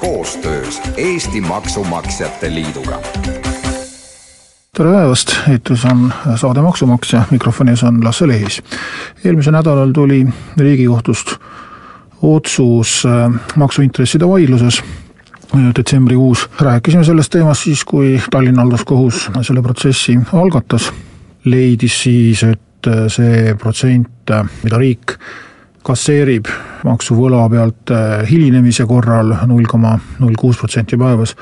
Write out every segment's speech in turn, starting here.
koostöös Eesti Maksumaksjate Liiduga. tere päevast, eetris on saade Maksumaksja, mikrofonis on Lasse Lehis. eelmisel nädalal tuli Riigikohtust otsus äh, maksuintresside vaidluses detsembrikuus. rääkisime sellest teemast siis, kui Tallinna halduskohus selle protsessi algatas. leidis siis, et see protsent, mida riik kasseerib maksuvõla pealt äh, hilinemise korral null koma null kuus protsenti päevas,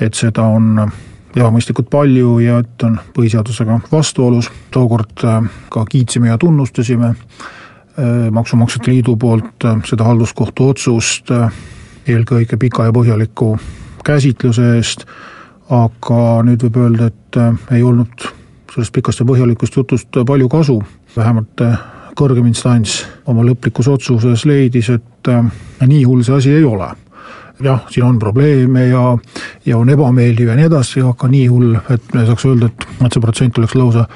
et seda on ebamõistlikult palju ja et on põhiseadusega vastuolus, tookord äh, ka kiitsime ja tunnustasime äh, Maksumaksjate Liidu poolt seda halduskohtu otsust eelkõige pika ja põhjaliku käsitluse eest, aga nüüd võib öelda, et ei olnud sellest pikast ja põhjalikust jutust palju kasu, vähemalt kõrgem instants oma lõplikus otsuses leidis, et äh, nii hull see asi ei ole. jah, siin on probleeme ja, ja on ebameeldiv ja nii edasi, aga nii hull, et me saaks öelda, et, et see protsent oleks lausa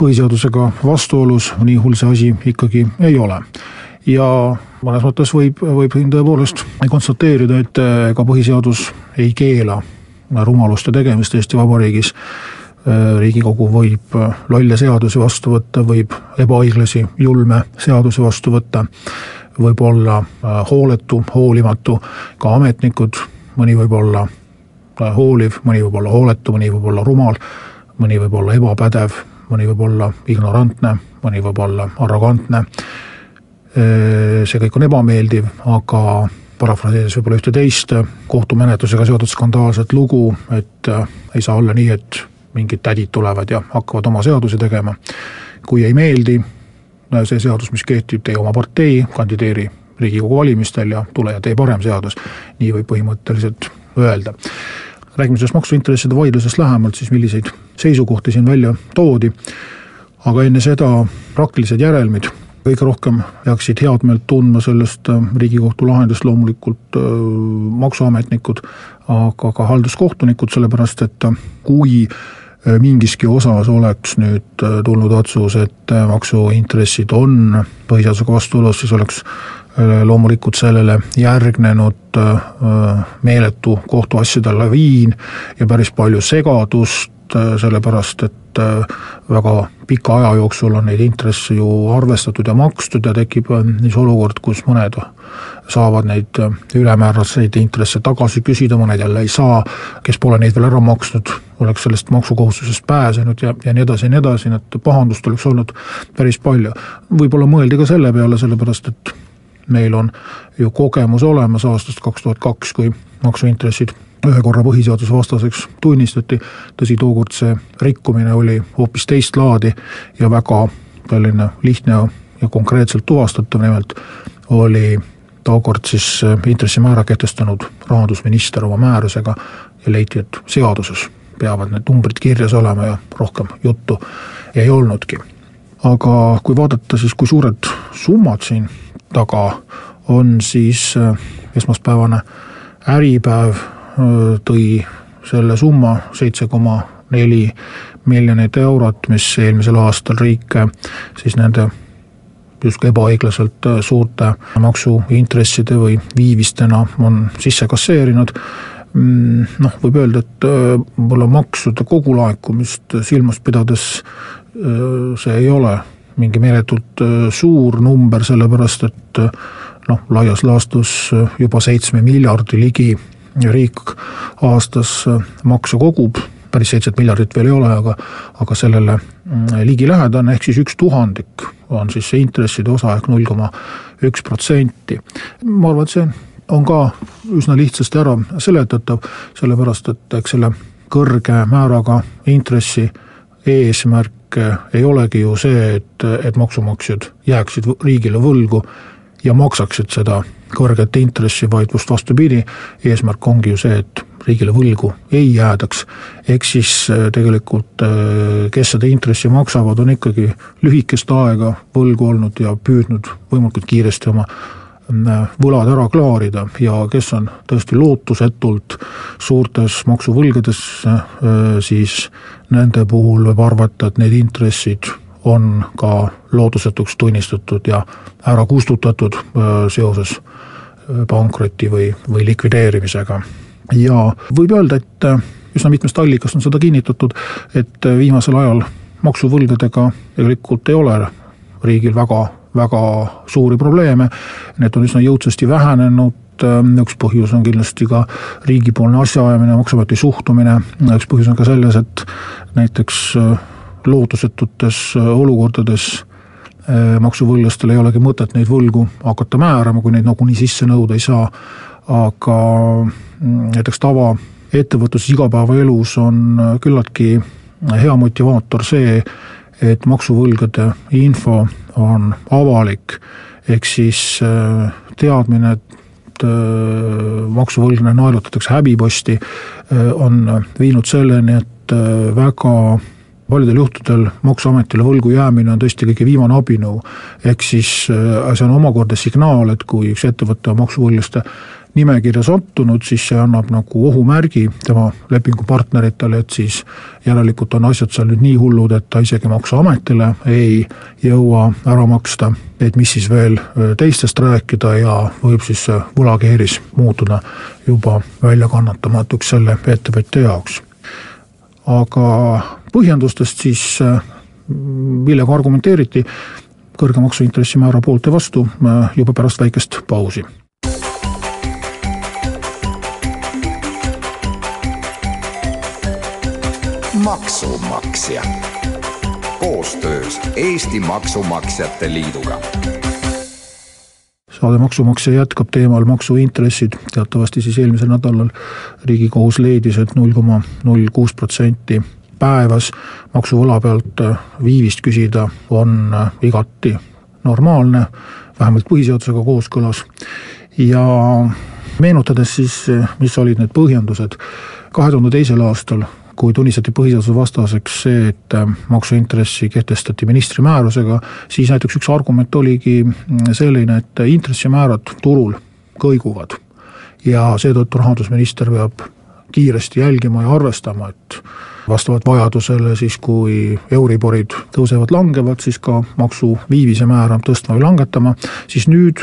põhiseadusega vastuolus, nii hull see asi ikkagi ei ole ja mõnes mõttes võib, võib siin tõepoolest konstateerida, et ega põhiseadus ei keela rumaluste tegemist Eesti Vabariigis Äh, riigikogu võib äh, lolle seadusi vastu võtta, võib ebaõiglasi, julme seadusi vastu võtta, võib olla äh, hooletu, hoolimatu, ka ametnikud, mõni võib olla hooliv, mõni võib olla hooletu, mõni võib olla rumal, mõni võib olla ebapädev, mõni võib olla ignorantne, mõni võib olla arrogantne, see kõik on ebameeldiv, aga parafraseerides võib-olla ühte teist kohtumenetlusega seotud skandaalset lugu, et ei saa olla nii, et mingid tädid tulevad ja hakkavad oma seadusi tegema. kui ei meeldi see seadus, mis kehtib, tee oma partei, kandideeri Riigikogu valimistel ja tule ja tee parem seadus. nii võib põhimõtteliselt öelda. räägime sellest maksuintresside vaidlusest lähemalt, siis milliseid seisukohti siin välja toodi, aga enne seda praktilised järelmid kõige rohkem peaksid head meelt tundma sellest äh, Riigikohtu lahendist loomulikult äh, maksuametnikud, aga ka halduskohtunikud, sellepärast et äh, kui mingiski osas oleks nüüd tulnud otsus, et maksuintressid on põhiseadusega vastuolus, siis oleks loomulikult sellele järgnenud meeletu kohtuasjade laviin ja päris palju segadust, sellepärast et äh, väga pika aja jooksul on neid intresse ju arvestatud ja makstud ja tekib äh, siis olukord, kus mõned saavad neid äh, ülemääraseid intresse tagasi küsida, mõned jälle ei saa, kes pole neid veel ära maksnud, oleks sellest maksukohustusest pääsenud ja, ja nii edasi ja nii edasi, nii et pahandust oleks olnud päris palju. võib-olla mõeldi ka selle peale, sellepärast et meil on ju kogemus olemas aastast kaks tuhat kaks, kui maksuintressid ühe korra põhiseadusvastaseks tunnistati, tõsi, tookord see rikkumine oli hoopis teist laadi ja väga selline lihtne ja, konkreetselt tuvastatav, nimelt oli tookord siis intressimäära kehtestanud rahandusminister oma määrusega ja leiti, et seaduses peavad need numbrid kirjas olema ja rohkem juttu ei olnudki. aga kui vaadata siis, kui suured summad siin taga on, siis äh, esmaspäevane Äripäev tõi selle summa seitse koma neli miljonit eurot, mis eelmisel aastal riik siis nende justkui ebaõiglaselt suurte maksuintresside või viivistena on sisse kasseerinud. Mm, noh, võib öelda, et võib-olla maksude kogulaekumist silmas pidades see ei ole mingi meeletult suur number, sellepärast et noh, laias laastus juba seitsme miljardi ligi riik aastas äh, makse kogub, päris seitset miljardit veel ei ole, aga aga sellele mm, ligilähedane, ehk siis üks tuhandik on siis see intresside osa ehk null koma üks protsenti. ma arvan, et see on ka üsna lihtsasti ära seletatav, sellepärast et eks selle kõrge määraga intressi eesmärk ei olegi ju see, et, et maksumaksjad jääksid riigile võlgu, ja maksaksid seda kõrget intressi, vaid just vastupidi, eesmärk ongi ju see, et riigile võlgu ei jäädaks. ehk siis äh, tegelikult, äh, kes seda intressi maksavad, on ikkagi lühikest aega võlgu olnud ja püüdnud võimalikult kiiresti oma võlad ära klaarida ja kes on tõesti lootusetult suurtes maksuvõlgades, siis nende puhul võib arvata, et need intressid on ka lootusetuks tunnistatud ja ära kustutatud seoses pankroti või, või likvideerimisega. ja võib öelda, et üsna mitmest allikast on seda kinnitatud, et viimasel ajal maksuvõlgadega tegelikult ei ole riigil väga, väga suuri probleeme, need on üsna jõudsasti vähenenud, üks põhjus on kindlasti ka riigipoolne asjaajamine, Maksuameti suhtumine, üks põhjus on ka selles, et näiteks lootusetutes olukordades Äh, maksuvõllastel ei olegi mõtet neid võlgu hakata määrama, kui neid nagunii sisse nõuda ei saa, aga mm, näiteks tavaettevõtluses igapäevaelus on äh, küllaltki hea motivaator see, et maksuvõlgade info on avalik, ehk siis äh, teadmine, et maksuvõlglane naelutatakse häbiposti, on viinud selleni, et väga paljudel juhtudel Maksuametile võlgu jäämine on tõesti kõige viimane abinõu. ehk siis äh, see on omakorda signaal, et kui üks ettevõte on maksuvõlglaste nimekirja sattunud, siis see annab nagu ohumärgi tema lepingupartneritele, et siis järelikult on asjad seal nüüd nii hullud, et ta isegi Maksuametile ei jõua ära maksta, et mis siis veel teistest rääkida ja võib siis see võlakeeris muutuda juba väljakannatamatuks selle ettevõtja jaoks. aga põhjendustest siis, millega argumenteeriti kõrge maksuintressimäära poolt ja vastu juba pärast väikest pausi. Maksumaksja. Koostöös Eesti Maksumaksjate Liiduga. Saade Maksumaksja jätkab teemal maksuintressid, teatavasti siis eelmisel nädalal riigikohus leidis et, et null koma null kuus protsenti päevas maksuvõla pealt viivist küsida on igati normaalne, vähemalt põhiseadusega kooskõlas. ja meenutades siis, mis olid need põhjendused, kahe tuhande teisel aastal kui tunnistati põhiseaduse vastaseks see, et maksuintressi kehtestati ministri määrusega, siis näiteks üks argument oligi mm, selline, et intressimäärad turul kõiguvad. ja seetõttu rahandusminister peab kiiresti jälgima ja arvestama, et vastavalt vajadusele siis, kui Euriborid tõusevad, langevad, siis ka maksu viivise määra tõstma või langetama, siis nüüd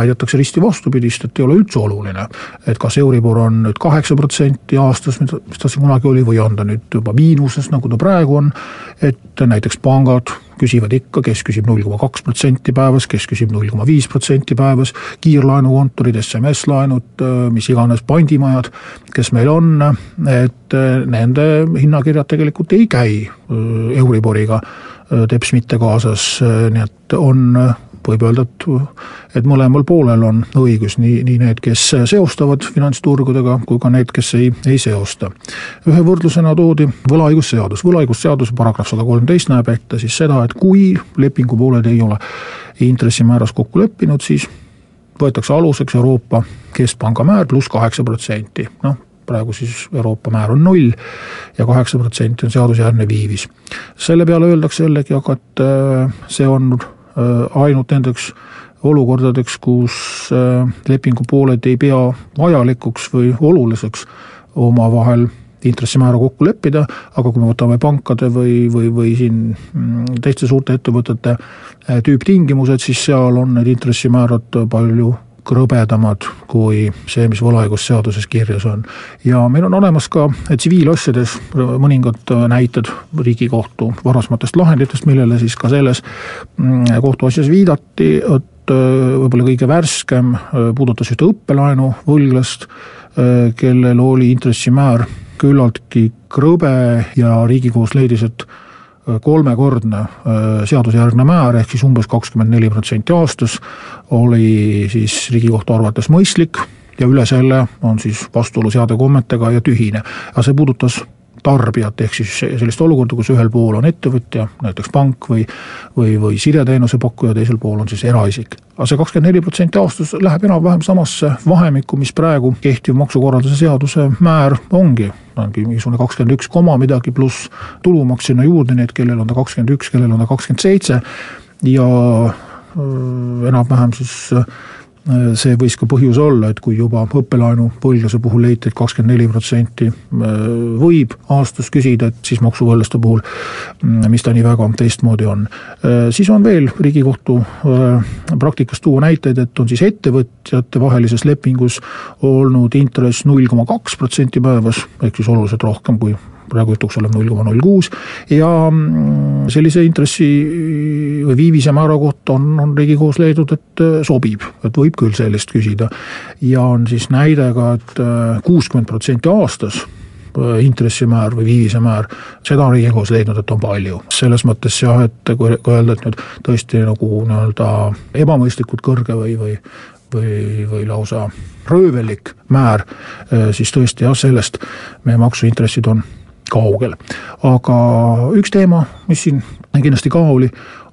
väidetakse risti vastupidist, et ei ole üldse oluline, et kas Euribor on nüüd kaheksa protsenti aastas, mis ta siin kunagi oli, või on ta nüüd juba miinuses, nagu ta praegu on, et näiteks pangad küsivad ikka, kes küsib null koma kaks protsenti päevas, kes küsib null koma viis protsenti päevas, kiirlaenukontorid, SMS-laenud, mis iganes pandimajad, kes meil on, et nende hinnakirjad tegelikult ei käi Euriboriga teps mitte kaasas, nii et on võib öelda, et et mõlemal poolel on õigus, nii, nii need, kes seostavad finantsturgudega, kui ka need, kes ei, ei seosta. ühe võrdlusena toodi võlaõigusseadus, võlaõigusseaduse paragrahv sada kolmteist näeb ette siis seda, et kui lepingupooled ei ole intressimääras kokku leppinud, siis võetakse aluseks Euroopa Keskpanga määr pluss kaheksa protsenti, noh, praegu siis Euroopa määr on null ja kaheksa protsenti on seadusjärgne viivis. selle peale öeldakse jällegi aga, et äh, see on ainult nendeks olukordadeks, kus äh, lepingupooled ei pea vajalikuks või oluliseks omavahel intressimäära kokku leppida, aga kui me võtame pankade või, või, või siin mm, teiste suurte ettevõtete äh, tüüptingimused, siis seal on need intressimäärad palju krõbedamad kui see, mis võlaõigusseaduses kirjas on. ja meil on olemas ka tsiviilasjades mõningad näited Riigikohtu varasematest lahenditest, millele siis ka selles mm, kohtuasjas viidati, et äh, võib-olla kõige värskem äh, puudutas ühte õppelaenu võlglast, äh, kellel oli intressimäär küllaltki krõbe ja Riigikohus leidis, et kolmekordne äh, seadusjärgne määr, ehk siis umbes kakskümmend neli protsenti aastas, oli siis Riigikohtu arvates mõistlik ja üle selle on siis vastuolus heade kommetega ja tühine. aga see puudutas tarbijat, ehk siis sellist olukorda, kus ühel pool on ettevõtja, näiteks pank või või, või sideteenuse pakkuja, teisel pool on siis eraisik. aga see kakskümmend neli protsenti aastas läheb enam-vähem samasse vahemikku, mis praegu kehtiv maksukorralduse seaduse määr ongi, ongi mingisugune kakskümmend üks koma midagi pluss tulumaks sinna juurde, nii et kellel on ta kakskümmend üks, kellel on ta kakskümmend seitse ja enam-vähem siis see võis ka põhjus olla, et kui juba õppelaenu võlglase puhul leiti, et kakskümmend neli protsenti võib aastas küsida, et siis maksuvõllaste puhul, mis ta nii väga teistmoodi on. siis on veel Riigikohtu praktikas tuua näiteid, et on siis ettevõtjate vahelises lepingus olnud intress null koma kaks protsenti päevas, ehk siis oluliselt rohkem kui praegu jutuks olev null koma null kuus ja mm, sellise intressi või viivise määra kohta on, on Riigikohus leidnud, et äh, sobib, et võib küll sellist küsida. ja on siis näide ka et, et äh, kuuskümmend protsenti aastas äh, intressimäär või viivisemäär, seda on Riigikohus leidnud, et on palju. selles mõttes jah, et kui, kui öelda, et nüüd tõesti nagu nii-öelda ebamõistlikult kõrge või, või või, või lausa röövellik määr, siis tõesti jah, sellest meie maksuintressid on kaugel. aga üks teema, mis siin kindlasti ka oli,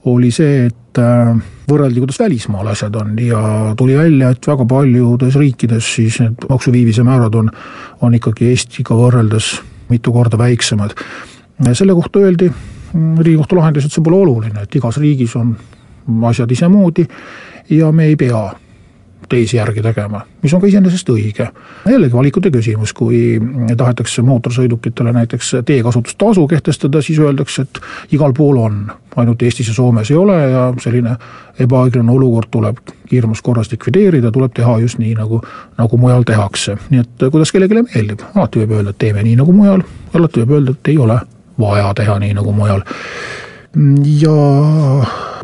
oli see, et äh, võrreldi, kuidas välismaal asjad on ja tuli välja, et väga paljudes riikides siis need maksuviivise määrad on, on ikkagi Eestiga võrreldes mitu korda väiksemad. selle kohta öeldi Riigikohtu lahendis, et see pole oluline, et igas riigis on asjad isemoodi ja me ei pea teisi järgi tegema, mis on ka iseenesest õige. jällegi valikute küsimus, kui tahetakse mootorsõidukitele näiteks teekasutustasu kehtestada, siis öeldakse, et igal pool on, ainult Eestis ja Soomes ei ole ja selline ebaõiglane olukord tuleb kiiremas korras likvideerida, tuleb teha just nii, nagu, nagu mujal tehakse. nii et kuidas kellelegi meeldib, alati võib öelda, et teeme nii nagu mujal, alati võib öelda, et ei ole vaja teha nii nagu mujal ja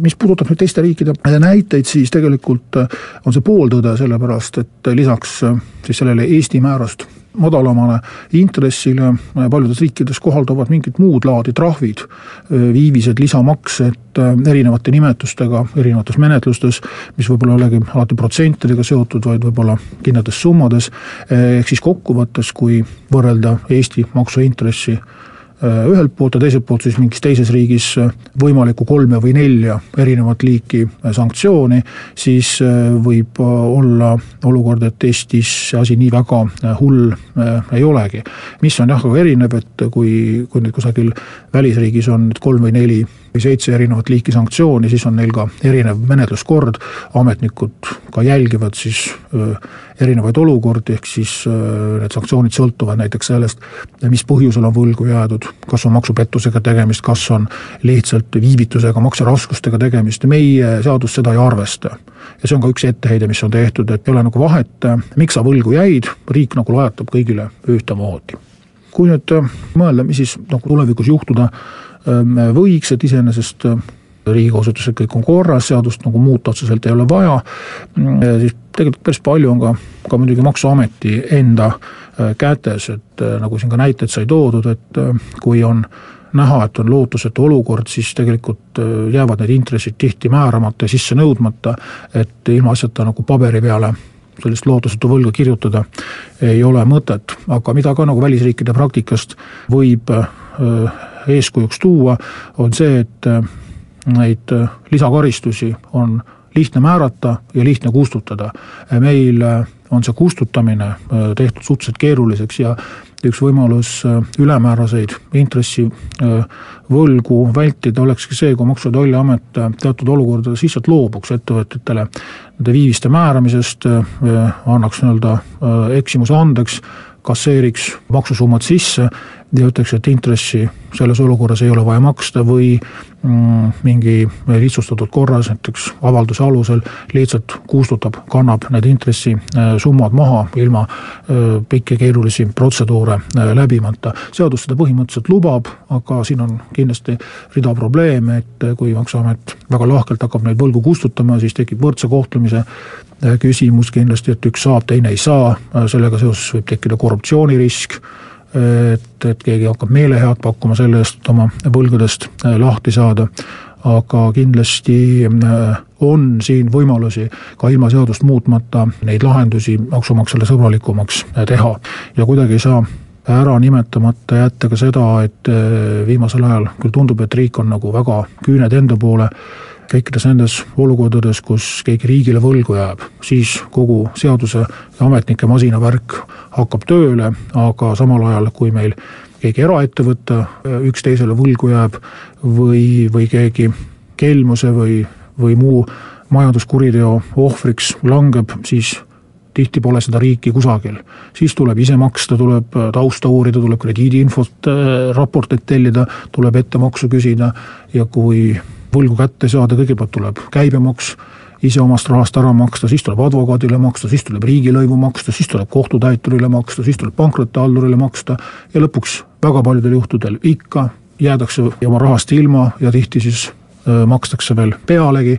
mis puudutab nüüd teiste riikide näiteid, siis tegelikult äh, on see pooltõde, sellepärast et lisaks äh, siis sellele Eesti määrast madalamale intressile äh, paljudes riikides kohalduvad mingid muud laadi trahvid, viivised, lisamaksed erinevate nimetustega erinevates menetlustes, mis võib-olla ei olegi alati protsentidega seotud, vaid võib-olla kindlates summades, ehk siis kokkuvõttes, kui võrrelda Eesti maksuintressi Äh, ühelt poolt ja teiselt poolt siis mingis teises riigis äh, võimalikku kolme või nelja erinevat liiki äh, sanktsiooni, siis võib olla olukord, et Eestis see asi nii väga hull ei olegi. mis on jah, aga erinev, et kui, kui nüüd kusagil välisriigis on nüüd kolm või neli või seitse erinevat liiki sanktsiooni, siis on neil ka erinev menetluskord, ametnikud ka jälgivad siis erinevaid olukordi, ehk siis need sanktsioonid sõltuvad näiteks sellest, mis põhjusel on võlgu jäädud, kas on maksupettusega tegemist, kas on lihtsalt viivitusega, makseraskustega tegemist, meie seadus seda ei arvesta. ja see on ka üks etteheide, mis on tehtud, et ei ole nagu vahet, miks sa võlgu jäid, riik nagu lajatab kõigile ühtemoodi. kui nüüd mõelda, mis siis nagu tulevikus juhtuda võiks, et iseenesest ehm, riigikohus ütles, et kõik on korras, seadust nagu muuta otseselt ei ole vaja, mm, siis tegelikult päris palju on ka, ka muidugi Maksuameti enda ehm, kätes, et nagu siin ka näited sai toodud, et kui on näha, et on lootusetu olukord, siis tegelikult jäävad need intressid tihti määramata ja sisse nõudmata, et ilmaasjata nagu paberi peale sellist lootusetu võlga kirjutada ei ole mõtet, aga mida ka nagu välisriikide praktikast võib eeskujuks tuua, on see, et äh, neid äh, lisakaristusi on lihtne määrata ja lihtne kustutada. meil äh, on see kustutamine tehtud suhteliselt keeruliseks ja üks võimalus ülemääraseid intressivõlgu vältida olekski see, kui Maksu- ja Tolliamet teatud olukordades lihtsalt loobuks ettevõtetele nende viiviste määramisest, annaks nii-öelda eksimuse andeks, kasseeriks maksusummad sisse ütleks, et intressi selles olukorras ei ole vaja maksta või mm, mingi lihtsustatud korras, näiteks avalduse alusel lihtsalt kustutab, kannab need intressisummad maha ilma pikki keerulisi protseduure läbimata. seadus seda põhimõtteliselt lubab, aga siin on kindlasti rida probleeme, et kui Maksuamet väga lahkelt hakkab neid võlgu kustutama, siis tekib võrdse kohtlemise küsimus kindlasti, et üks saab, teine ei saa, sellega seoses võib tekkida korruptsioonirisk et, et keegi hakkab meelehead pakkuma selle eest oma võlgadest äh, lahti saada, aga kindlasti äh, on siin võimalusi ka ilma seadust muutmata neid lahendusi maksumaksjale sõbralikumaks äh, teha. Ja kuidagi ei saa ära nimetamata jätta ka seda, et viimasel ajal küll tundub, et riik on nagu väga küüned enda poole kõikides nendes olukordades, kus keegi riigile võlgu jääb, siis kogu seaduse ja ametnike masinavärk hakkab tööle, aga samal ajal, kui meil keegi eraettevõte üksteisele võlgu jääb või, või keegi kelmuse või, või muu majanduskuriteo ohvriks langeb, siis tihti pole seda riiki kusagil. siis tuleb ise maksta, tuleb tausta uurida, tuleb krediidiinfot, raporteid tellida, tuleb ettemaksu küsida ja kui võlgu kätte saada, kõigepealt tuleb käibemaks, ise omast rahast ära maksta, siis tuleb advokaadile maksta, siis tuleb riigilõivu maksta, siis tuleb kohtutäiturile maksta, siis tuleb pankrotihaldurile maksta ja lõpuks väga paljudel juhtudel ikka jäädakse oma rahast ilma ja tihti siis makstakse veel pealegi.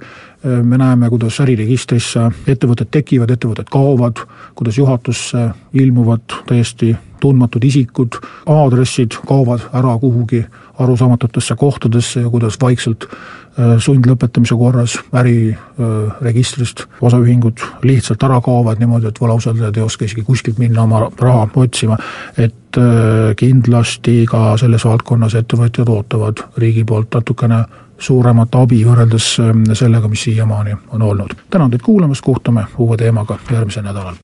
me näeme, kuidas äriregistrisse ettevõtted tekivad, ettevõtted kaovad, kuidas juhatusse ilmuvad täiesti tundmatud isikud, aadressid kaovad ära kuhugi arusaamatutesse kohtadesse ja kuidas vaikselt Äh, sundlõpetamise korras äriregistrist äh, osaühingud lihtsalt ära kaovad niimoodi, et võlausaldajad ei oska isegi kuskilt minna oma raha otsima. et äh, kindlasti ka selles valdkonnas ettevõtjad ootavad riigi poolt natukene suuremat abi võrreldes sellega, mis siiamaani on olnud. tänan teid kuulamast, kohtume uue teemaga järgmisel nädalal.